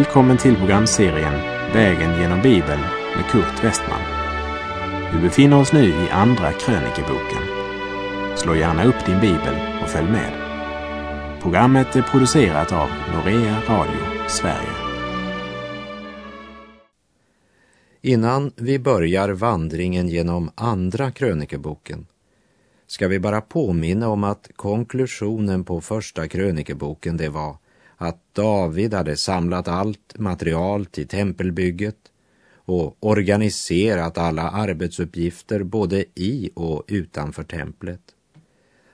Välkommen till programserien Vägen genom Bibeln med Kurt Westman. Vi befinner oss nu i Andra krönikeboken. Slå gärna upp din bibel och följ med. Programmet är producerat av Norea Radio Sverige. Innan vi börjar vandringen genom Andra krönikeboken ska vi bara påminna om att konklusionen på Första krönikeboken det var att David hade samlat allt material till tempelbygget och organiserat alla arbetsuppgifter både i och utanför templet.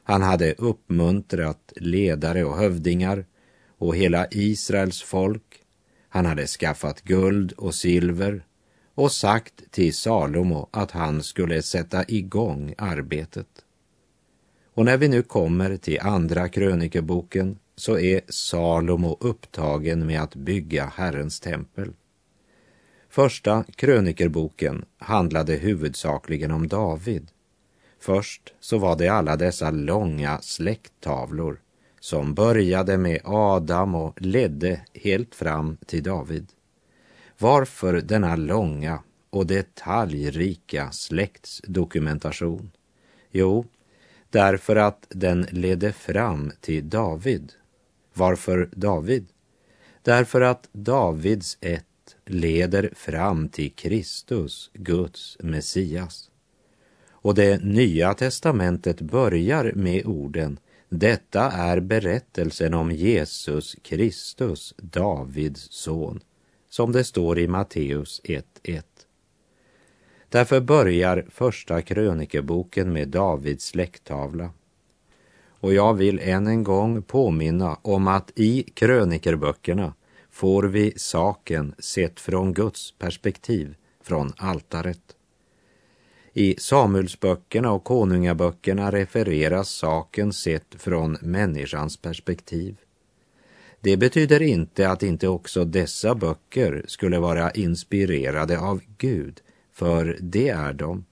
Han hade uppmuntrat ledare och hövdingar och hela Israels folk. Han hade skaffat guld och silver och sagt till Salomo att han skulle sätta igång arbetet. Och när vi nu kommer till Andra krönikeboken så är Salomo upptagen med att bygga Herrens tempel. Första krönikerboken handlade huvudsakligen om David. Först så var det alla dessa långa släkttavlor som började med Adam och ledde helt fram till David. Varför denna långa och detaljrika släktsdokumentation? Jo, därför att den ledde fram till David varför David? Därför att Davids ett leder fram till Kristus, Guds Messias. Och det nya testamentet börjar med orden Detta är berättelsen om Jesus Kristus, Davids son, som det står i Matteus 1.1. Därför börjar första krönikeboken med Davids släkttavla och jag vill än en gång påminna om att i krönikerböckerna får vi saken sett från Guds perspektiv, från altaret. I Samuelsböckerna och konungaböckerna refereras saken sett från människans perspektiv. Det betyder inte att inte också dessa böcker skulle vara inspirerade av Gud, för det är de.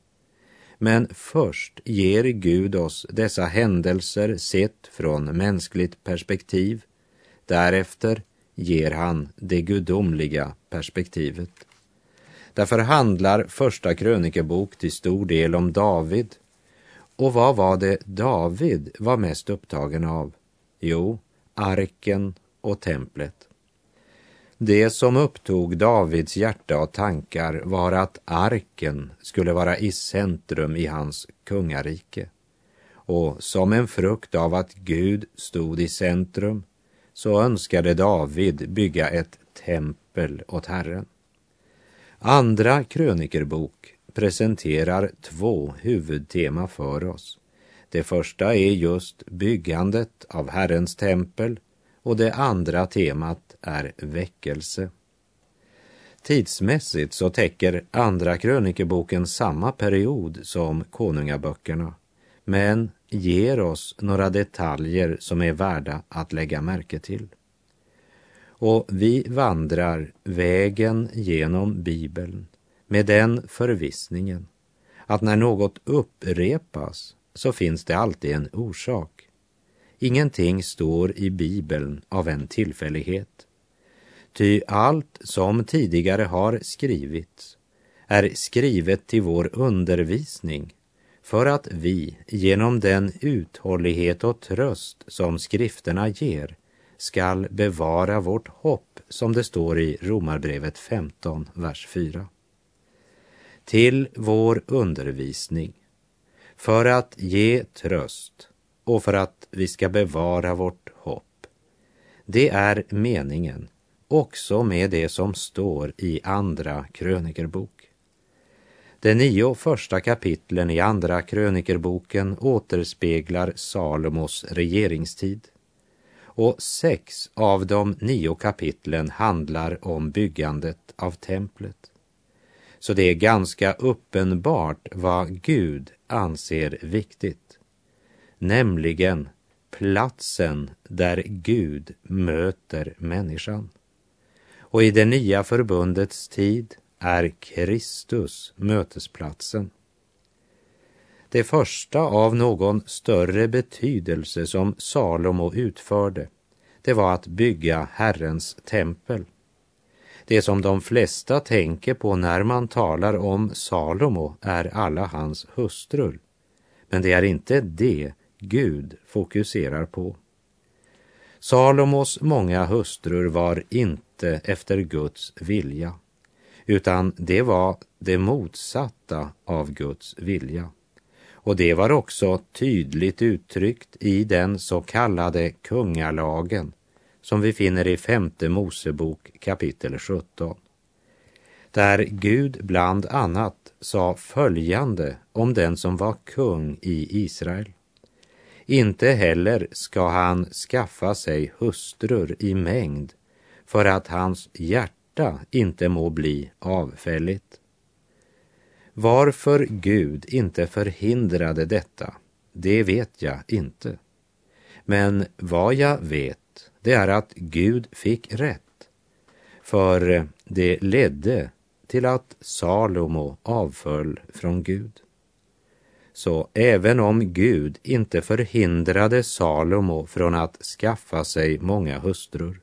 Men först ger Gud oss dessa händelser sett från mänskligt perspektiv. Därefter ger han det gudomliga perspektivet. Därför handlar Första krönikebok till stor del om David. Och vad var det David var mest upptagen av? Jo, arken och templet. Det som upptog Davids hjärta och tankar var att arken skulle vara i centrum i hans kungarike. Och som en frukt av att Gud stod i centrum så önskade David bygga ett tempel åt Herren. Andra krönikerbok presenterar två huvudtema för oss. Det första är just byggandet av Herrens tempel och det andra temat är väckelse. Tidsmässigt så täcker Andra krönikeboken samma period som Konungaböckerna, men ger oss några detaljer som är värda att lägga märke till. Och vi vandrar vägen genom Bibeln med den förvissningen att när något upprepas så finns det alltid en orsak. Ingenting står i Bibeln av en tillfällighet. Ty allt som tidigare har skrivits är skrivet till vår undervisning för att vi genom den uthållighet och tröst som skrifterna ger skall bevara vårt hopp som det står i Romarbrevet 15, vers 4. Till vår undervisning för att ge tröst och för att vi ska bevara vårt hopp. Det är meningen också med det som står i Andra krönikerbok. De nio första kapitlen i Andra krönikerboken återspeglar Salomos regeringstid och sex av de nio kapitlen handlar om byggandet av templet. Så det är ganska uppenbart vad Gud anser viktigt nämligen platsen där Gud möter människan. Och i det nya förbundets tid är Kristus mötesplatsen. Det första av någon större betydelse som Salomo utförde, det var att bygga Herrens tempel. Det som de flesta tänker på när man talar om Salomo är alla hans hustrur. Men det är inte det Gud fokuserar på. Salomos många hustrur var inte efter Guds vilja, utan det var det motsatta av Guds vilja. Och det var också tydligt uttryckt i den så kallade kungalagen som vi finner i femte Mosebok kapitel 17. Där Gud bland annat sa följande om den som var kung i Israel. Inte heller ska han skaffa sig hustrur i mängd för att hans hjärta inte må bli avfälligt. Varför Gud inte förhindrade detta, det vet jag inte. Men vad jag vet, det är att Gud fick rätt. För det ledde till att Salomo avföll från Gud. Så även om Gud inte förhindrade Salomo från att skaffa sig många hustrur,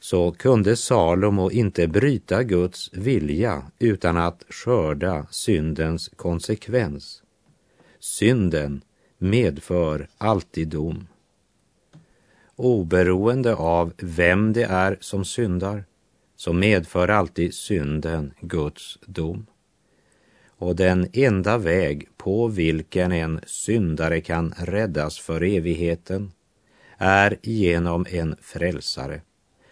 så kunde Salomo inte bryta Guds vilja utan att skörda syndens konsekvens. Synden medför alltid dom. Oberoende av vem det är som syndar så medför alltid synden Guds dom. Och den enda väg på vilken en syndare kan räddas för evigheten är genom en frälsare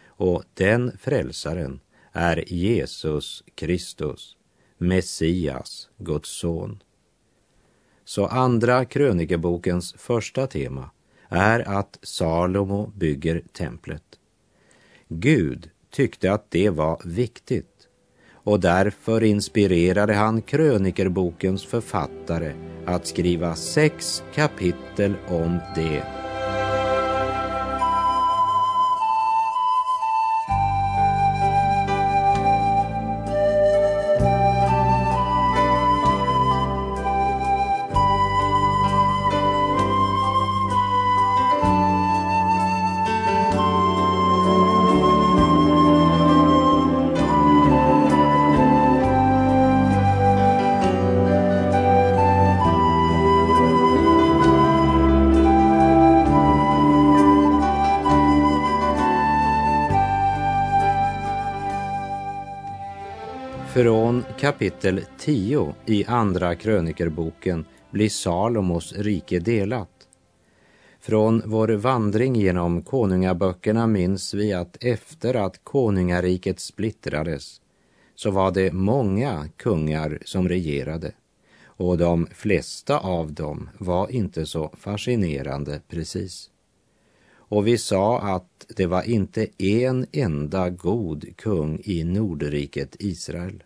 och den frälsaren är Jesus Kristus, Messias, Guds son. Så andra krönikebokens första tema är att Salomo bygger templet. Gud tyckte att det var viktigt och därför inspirerade han krönikerbokens författare att skriva sex kapitel om det. Kapitel 10 i Andra krönikerboken blir Salomos rike delat. Från vår vandring genom konungaböckerna minns vi att efter att konungariket splittrades så var det många kungar som regerade och de flesta av dem var inte så fascinerande precis. Och vi sa att det var inte en enda god kung i Nordriket Israel.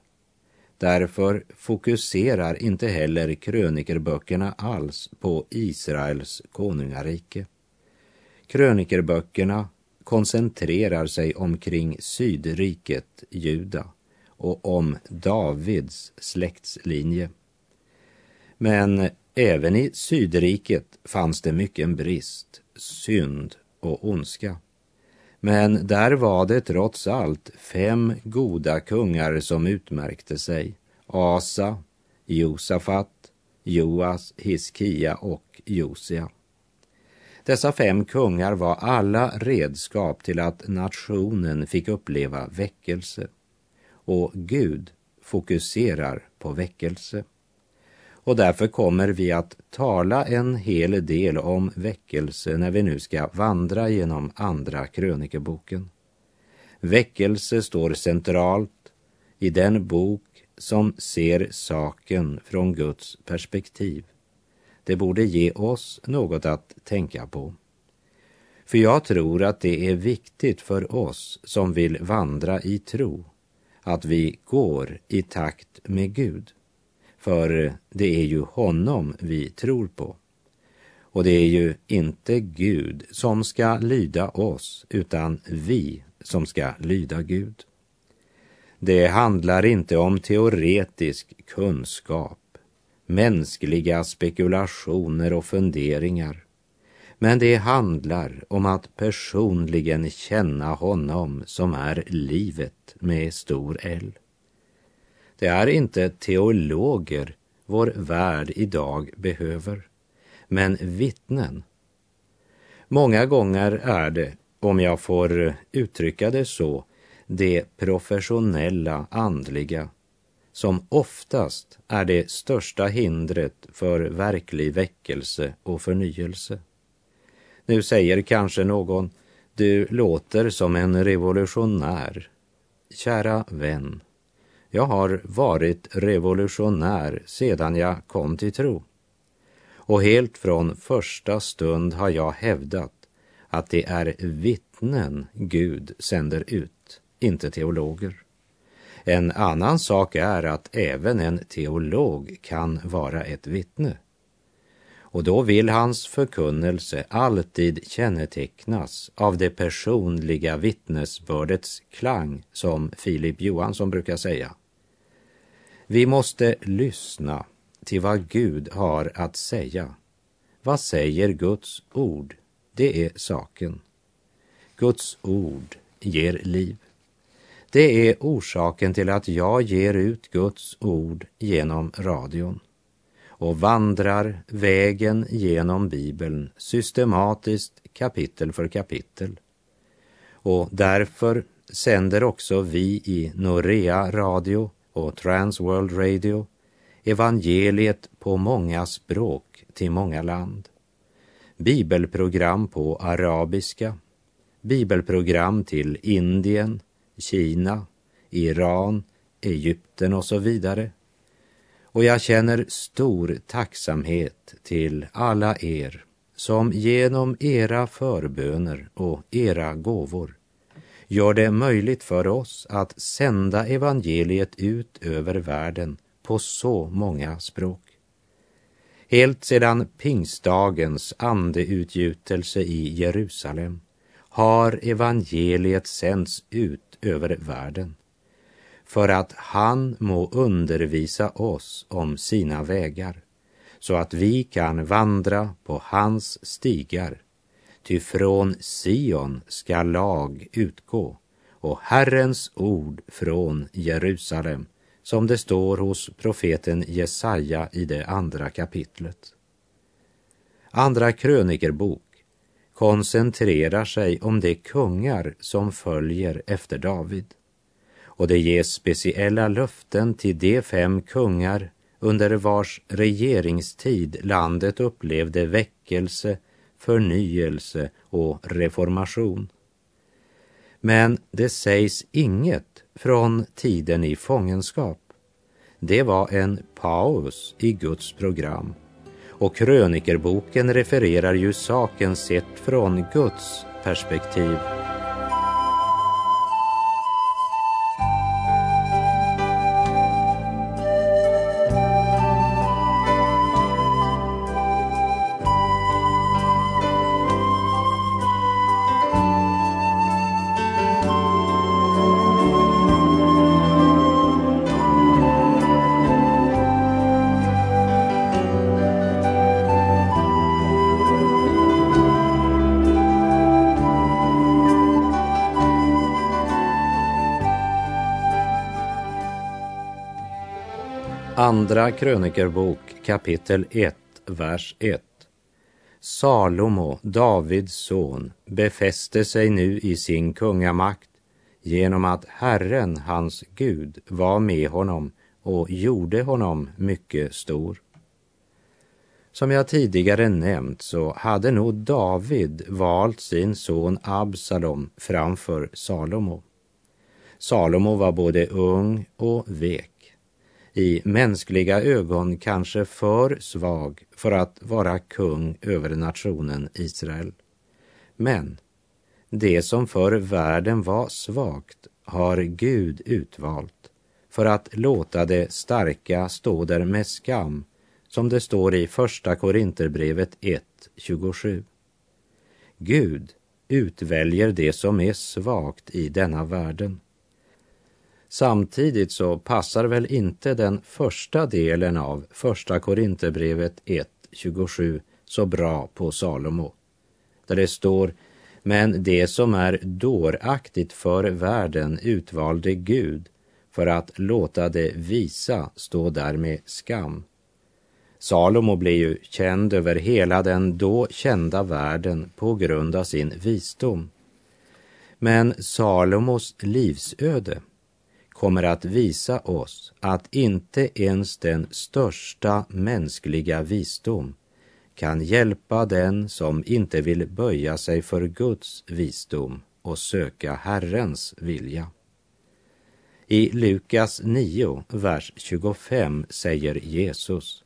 Därför fokuserar inte heller krönikerböckerna alls på Israels konungarike. Krönikerböckerna koncentrerar sig omkring Sydriket, Juda och om Davids släktslinje. Men även i Sydriket fanns det mycket brist, synd och ondska. Men där var det trots allt fem goda kungar som utmärkte sig. Asa, Josafat, Joas, Hiskia och Josia. Dessa fem kungar var alla redskap till att nationen fick uppleva väckelse. Och Gud fokuserar på väckelse. Och därför kommer vi att tala en hel del om väckelse när vi nu ska vandra genom Andra krönikeboken. Väckelse står centralt i den bok som ser saken från Guds perspektiv. Det borde ge oss något att tänka på. För jag tror att det är viktigt för oss som vill vandra i tro att vi går i takt med Gud. För det är ju honom vi tror på. Och det är ju inte Gud som ska lyda oss, utan vi som ska lyda Gud. Det handlar inte om teoretisk kunskap, mänskliga spekulationer och funderingar, Men det handlar om att personligen känna honom som är livet med stor L. Det är inte teologer vår värld idag behöver, men vittnen. Många gånger är det, om jag får uttrycka det så, det professionella andliga som oftast är det största hindret för verklig väckelse och förnyelse. Nu säger kanske någon, du låter som en revolutionär. Kära vän, jag har varit revolutionär sedan jag kom till tro. Och helt från första stund har jag hävdat att det är vittnen Gud sänder ut, inte teologer. En annan sak är att även en teolog kan vara ett vittne. Och då vill hans förkunnelse alltid kännetecknas av det personliga vittnesbördets klang, som Filip Johansson brukar säga. Vi måste lyssna till vad Gud har att säga. Vad säger Guds ord? Det är saken. Guds ord ger liv. Det är orsaken till att jag ger ut Guds ord genom radion och vandrar vägen genom Bibeln systematiskt kapitel för kapitel. Och därför sänder också vi i Norea Radio och Transworld Radio evangeliet på många språk till många land. Bibelprogram på arabiska, bibelprogram till Indien, Kina, Iran, Egypten och så vidare. Och jag känner stor tacksamhet till alla er som genom era förböner och era gåvor gör det möjligt för oss att sända evangeliet ut över världen på så många språk. Helt sedan pingstdagens andeutgjutelse i Jerusalem har evangeliet sänds ut över världen för att han må undervisa oss om sina vägar så att vi kan vandra på hans stigar. Ty från Sion ska lag utgå och Herrens ord från Jerusalem som det står hos profeten Jesaja i det andra kapitlet. Andra krönikerbok koncentrerar sig om de kungar som följer efter David. Och det ges speciella löften till de fem kungar under vars regeringstid landet upplevde väckelse, förnyelse och reformation. Men det sägs inget från tiden i fångenskap. Det var en paus i Guds program och krönikerboken refererar ju saken sett från Guds perspektiv. Andra krönikerbok kapitel 1, vers 1. Salomo, Davids son, befäste sig nu i sin kungamakt genom att Herren, hans Gud, var med honom och gjorde honom mycket stor. Som jag tidigare nämnt så hade nog David valt sin son Absalom framför Salomo. Salomo var både ung och vek i mänskliga ögon kanske för svag för att vara kung över nationen Israel. Men det som för världen var svagt har Gud utvalt för att låta det starka stå där med skam, som det står i Första Korinterbrevet 1.27. Gud utväljer det som är svagt i denna världen Samtidigt så passar väl inte den första delen av första Korinthierbrevet 1.27 så bra på Salomo. där det står men det som är dåraktigt för världen utvalde Gud för att låta det visa stå där med skam. Salomo blev ju känd över hela den då kända världen på grund av sin visdom. Men Salomos livsöde kommer att visa oss att inte ens den största mänskliga visdom kan hjälpa den som inte vill böja sig för Guds visdom och söka Herrens vilja. I Lukas 9, vers 25 säger Jesus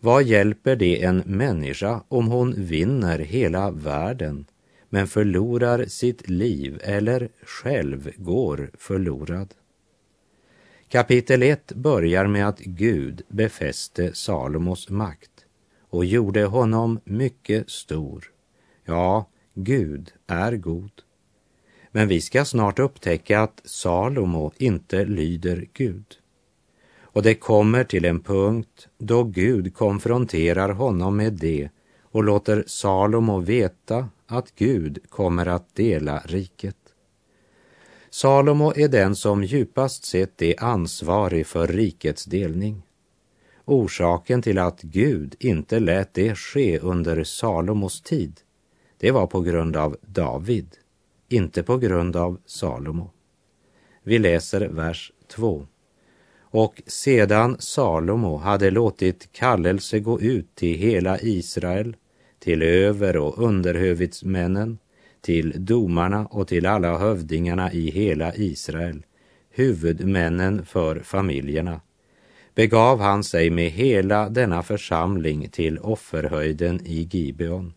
Vad hjälper det en människa om hon vinner hela världen men förlorar sitt liv eller själv går förlorad? Kapitel 1 börjar med att Gud befäste Salomos makt och gjorde honom mycket stor. Ja, Gud är god. Men vi ska snart upptäcka att Salomo inte lyder Gud. Och det kommer till en punkt då Gud konfronterar honom med det och låter Salomo veta att Gud kommer att dela riket. Salomo är den som djupast sett är ansvarig för rikets delning. Orsaken till att Gud inte lät det ske under Salomos tid, det var på grund av David, inte på grund av Salomo. Vi läser vers 2. Och sedan Salomo hade låtit kallelse gå ut till hela Israel, till över och underhövitsmännen, till domarna och till alla hövdingarna i hela Israel, huvudmännen för familjerna, begav han sig med hela denna församling till offerhöjden i Gibeon.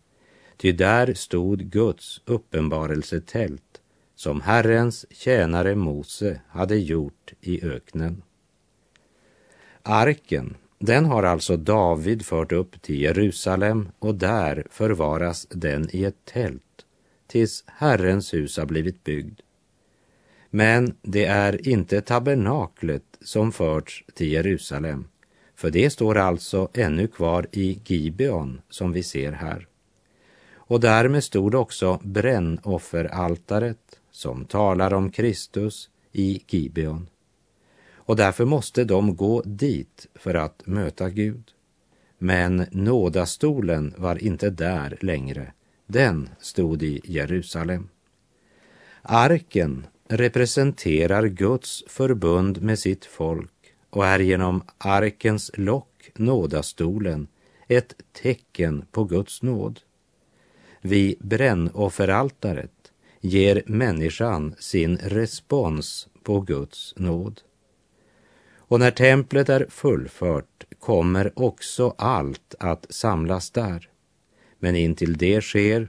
Ty där stod Guds uppenbarelsetält som Herrens tjänare Mose hade gjort i öknen. Arken, den har alltså David fört upp till Jerusalem och där förvaras den i ett tält tills Herrens hus har blivit byggd. Men det är inte tabernaklet som förts till Jerusalem, för det står alltså ännu kvar i Gibeon som vi ser här. Och därmed stod också brännofferaltaret som talar om Kristus i Gibeon. Och därför måste de gå dit för att möta Gud. Men nådastolen var inte där längre. Den stod i Jerusalem. Arken representerar Guds förbund med sitt folk och är genom arkens lock, nådastolen, ett tecken på Guds nåd. Vid brännofferaltaret ger människan sin respons på Guds nåd. Och när templet är fullfört kommer också allt att samlas där. Men intill det sker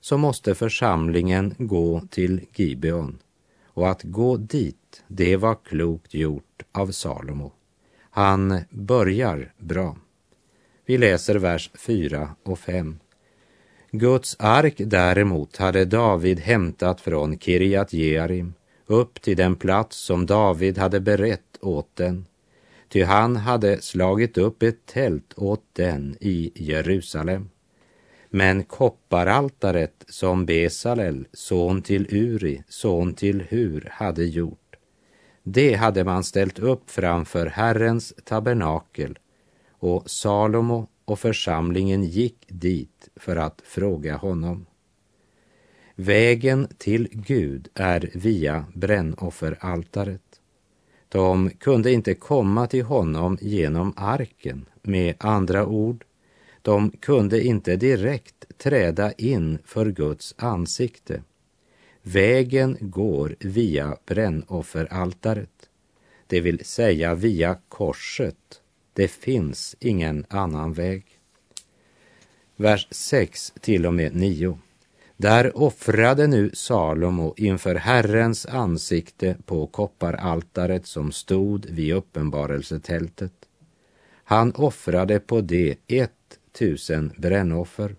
så måste församlingen gå till Gibeon och att gå dit, det var klokt gjort av Salomo. Han börjar bra. Vi läser vers 4 och 5. Guds ark däremot hade David hämtat från Kirjat Jearim upp till den plats som David hade berett åt den. Ty han hade slagit upp ett tält åt den i Jerusalem. Men kopparaltaret som Besalel, son till Uri, son till Hur, hade gjort, det hade man ställt upp framför Herrens tabernakel och Salomo och församlingen gick dit för att fråga honom. Vägen till Gud är via brännofferaltaret. De kunde inte komma till honom genom arken, med andra ord, de kunde inte direkt träda in för Guds ansikte. Vägen går via brännofferaltaret, det vill säga via korset. Det finns ingen annan väg. Vers 6 till och med 9. Där offrade nu Salomo inför Herrens ansikte på kopparaltaret som stod vid uppenbarelsetältet. Han offrade på det ett tusen brännoffer.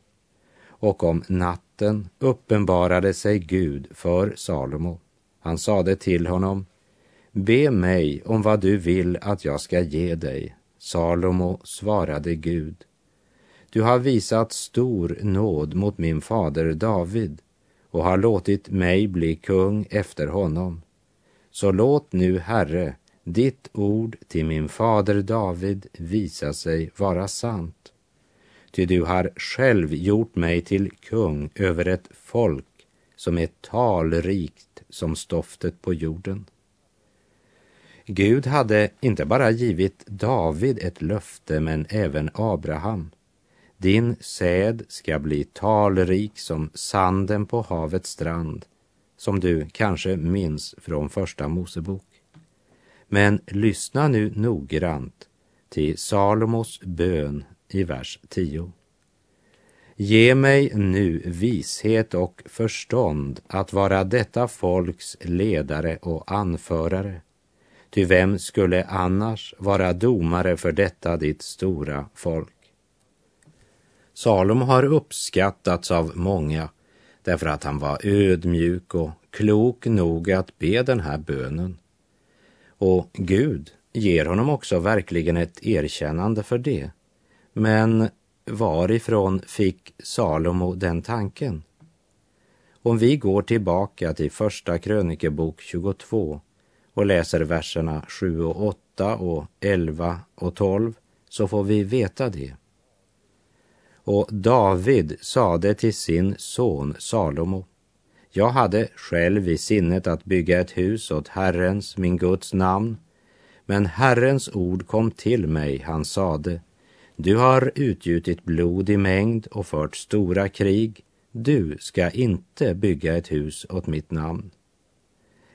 Och om natten uppenbarade sig Gud för Salomo. Han sade till honom, be mig om vad du vill att jag ska ge dig. Salomo svarade Gud, Du har visat stor nåd mot min fader David och har låtit mig bli kung efter honom. Så låt nu, Herre, ditt ord till min fader David visa sig vara sant. Ty du har själv gjort mig till kung över ett folk som är talrikt som stoftet på jorden. Gud hade inte bara givit David ett löfte, men även Abraham. Din säd ska bli talrik som sanden på havets strand, som du kanske minns från Första Mosebok. Men lyssna nu noggrant till Salomos bön i vers 10. Ge mig nu vishet och förstånd att vara detta folks ledare och anförare. Ty vem skulle annars vara domare för detta ditt stora folk? Salomo har uppskattats av många därför att han var ödmjuk och klok nog att be den här bönen. Och Gud ger honom också verkligen ett erkännande för det. Men varifrån fick Salomo den tanken? Om vi går tillbaka till Första krönikebok 22 och läser verserna 7 och 8 och 11 och 12 så får vi veta det. Och David sade till sin son Salomo jag hade själv i sinnet att bygga ett hus åt Herrens, min Guds namn. Men Herrens ord kom till mig, han sade, du har utgjutit blod i mängd och fört stora krig. Du ska inte bygga ett hus åt mitt namn.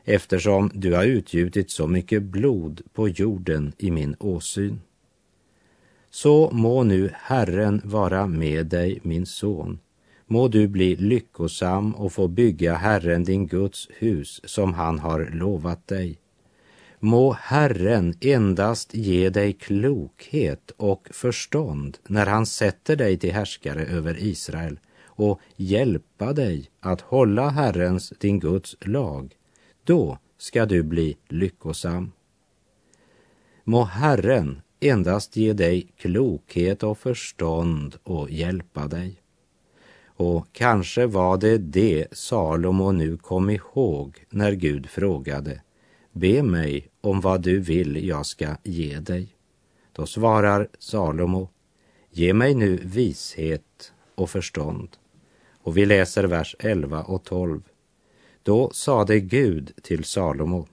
Eftersom du har utgjutit så mycket blod på jorden i min åsyn. Så må nu Herren vara med dig, min son. Må du bli lyckosam och få bygga Herren din Guds hus som han har lovat dig. Må Herren endast ge dig klokhet och förstånd när han sätter dig till härskare över Israel och hjälpa dig att hålla Herrens, din Guds lag. Då ska du bli lyckosam. Må Herren endast ge dig klokhet och förstånd och hjälpa dig. Och kanske var det det Salomo nu kom ihåg när Gud frågade Be mig om vad du vill jag ska ge dig. Då svarar Salomo Ge mig nu vishet och förstånd. Och vi läser vers 11 och 12. Då sade Gud till Salomo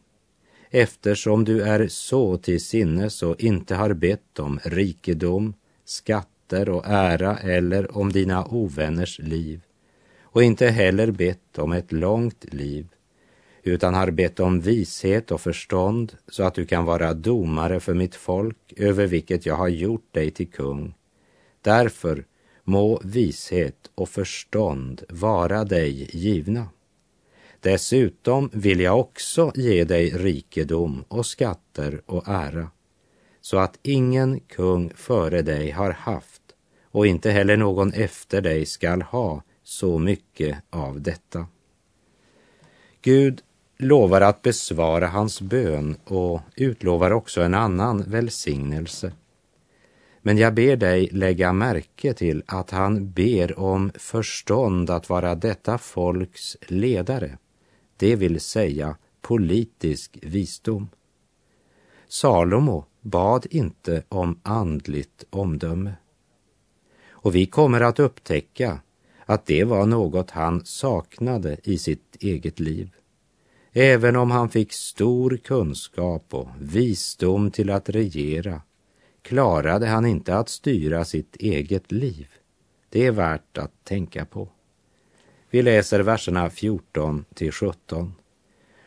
Eftersom du är så till sinnes och inte har bett om rikedom, skatter och ära eller om dina ovänners liv och inte heller bett om ett långt liv utan har bett om vishet och förstånd så att du kan vara domare för mitt folk över vilket jag har gjort dig till kung. Därför må vishet och förstånd vara dig givna. Dessutom vill jag också ge dig rikedom och skatter och ära, så att ingen kung före dig har haft och inte heller någon efter dig skall ha så mycket av detta. Gud lovar att besvara hans bön och utlovar också en annan välsignelse. Men jag ber dig lägga märke till att han ber om förstånd att vara detta folks ledare, det vill säga politisk visdom. Salomo bad inte om andligt omdöme. Och vi kommer att upptäcka att det var något han saknade i sitt eget liv. Även om han fick stor kunskap och visdom till att regera klarade han inte att styra sitt eget liv. Det är värt att tänka på. Vi läser verserna 14 till 17.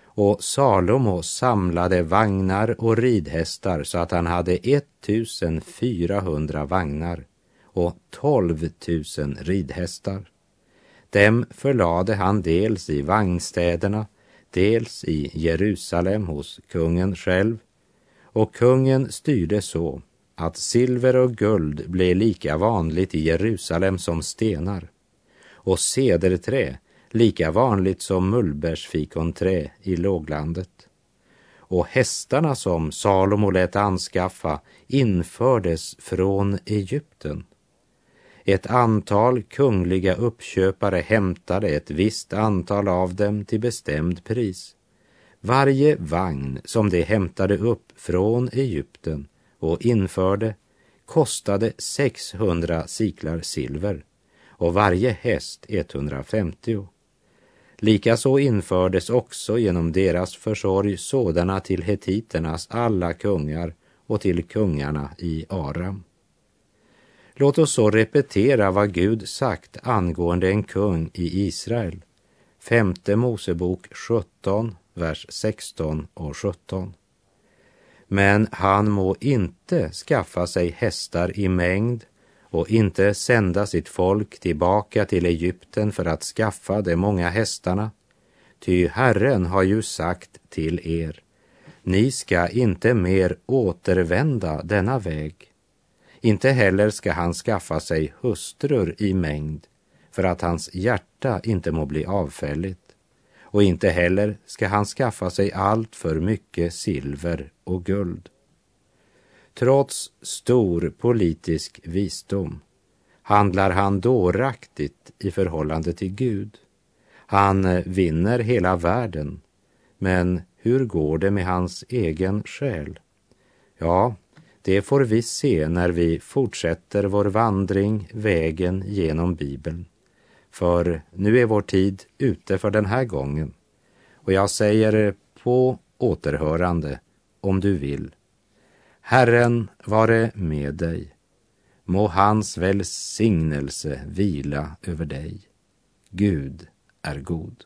Och Salomo samlade vagnar och ridhästar så att han hade 1400 vagnar och 12 000 ridhästar. Dem förlade han dels i vagnstäderna dels i Jerusalem hos kungen själv och kungen styrde så att silver och guld blev lika vanligt i Jerusalem som stenar och cederträ lika vanligt som mullbärsfikonträ i låglandet. Och hästarna som Salomo lät anskaffa infördes från Egypten. Ett antal kungliga uppköpare hämtade ett visst antal av dem till bestämd pris. Varje vagn som de hämtade upp från Egypten och införde kostade 600 siklar silver och varje häst 150. Likaså infördes också genom deras försorg sådana till hetiternas alla kungar och till kungarna i Aram. Låt oss så repetera vad Gud sagt angående en kung i Israel. Femte Mosebok 17, vers 16 och 17. Men han må inte skaffa sig hästar i mängd och inte sända sitt folk tillbaka till Egypten för att skaffa de många hästarna. Ty Herren har ju sagt till er, ni ska inte mer återvända denna väg. Inte heller ska han skaffa sig hustrur i mängd för att hans hjärta inte må bli avfälligt och inte heller ska han skaffa sig allt för mycket silver och guld. Trots stor politisk visdom handlar han dåraktigt i förhållande till Gud. Han vinner hela världen, men hur går det med hans egen själ? Ja, det får vi se när vi fortsätter vår vandring vägen genom Bibeln. För nu är vår tid ute för den här gången. Och jag säger på återhörande, om du vill. Herren vare med dig. Må hans välsignelse vila över dig. Gud är god.